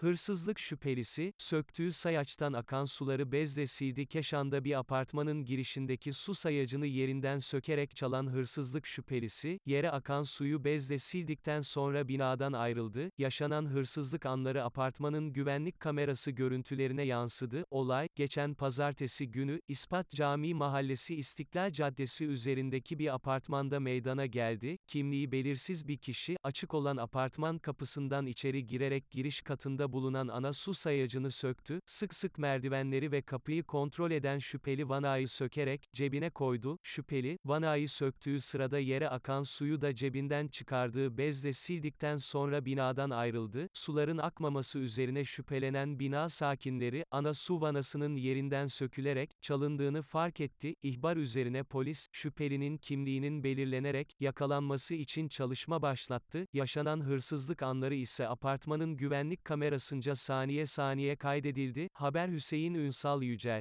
Hırsızlık şüphelisi, söktüğü sayaçtan akan suları bezle sildi Keşan'da bir apartmanın girişindeki su sayacını yerinden sökerek çalan hırsızlık şüphelisi, yere akan suyu bezle sildikten sonra binadan ayrıldı, yaşanan hırsızlık anları apartmanın güvenlik kamerası görüntülerine yansıdı, olay, geçen pazartesi günü, İspat Camii Mahallesi İstiklal Caddesi üzerindeki bir apartmanda meydana geldi, kimliği belirsiz bir kişi, açık olan apartman kapısından içeri girerek giriş katında bulunan ana su sayacını söktü, sık sık merdivenleri ve kapıyı kontrol eden şüpheli vanayı sökerek, cebine koydu, şüpheli, vanayı söktüğü sırada yere akan suyu da cebinden çıkardığı bezle sildikten sonra binadan ayrıldı, suların akmaması üzerine şüphelenen bina sakinleri, ana su vanasının yerinden sökülerek, çalındığını fark etti, ihbar üzerine polis, şüphelinin kimliğinin belirlenerek, yakalanması için çalışma başlattı, yaşanan hırsızlık anları ise apartmanın güvenlik kamerasınca saniye saniye kaydedildi, haber Hüseyin Ünsal Yücel.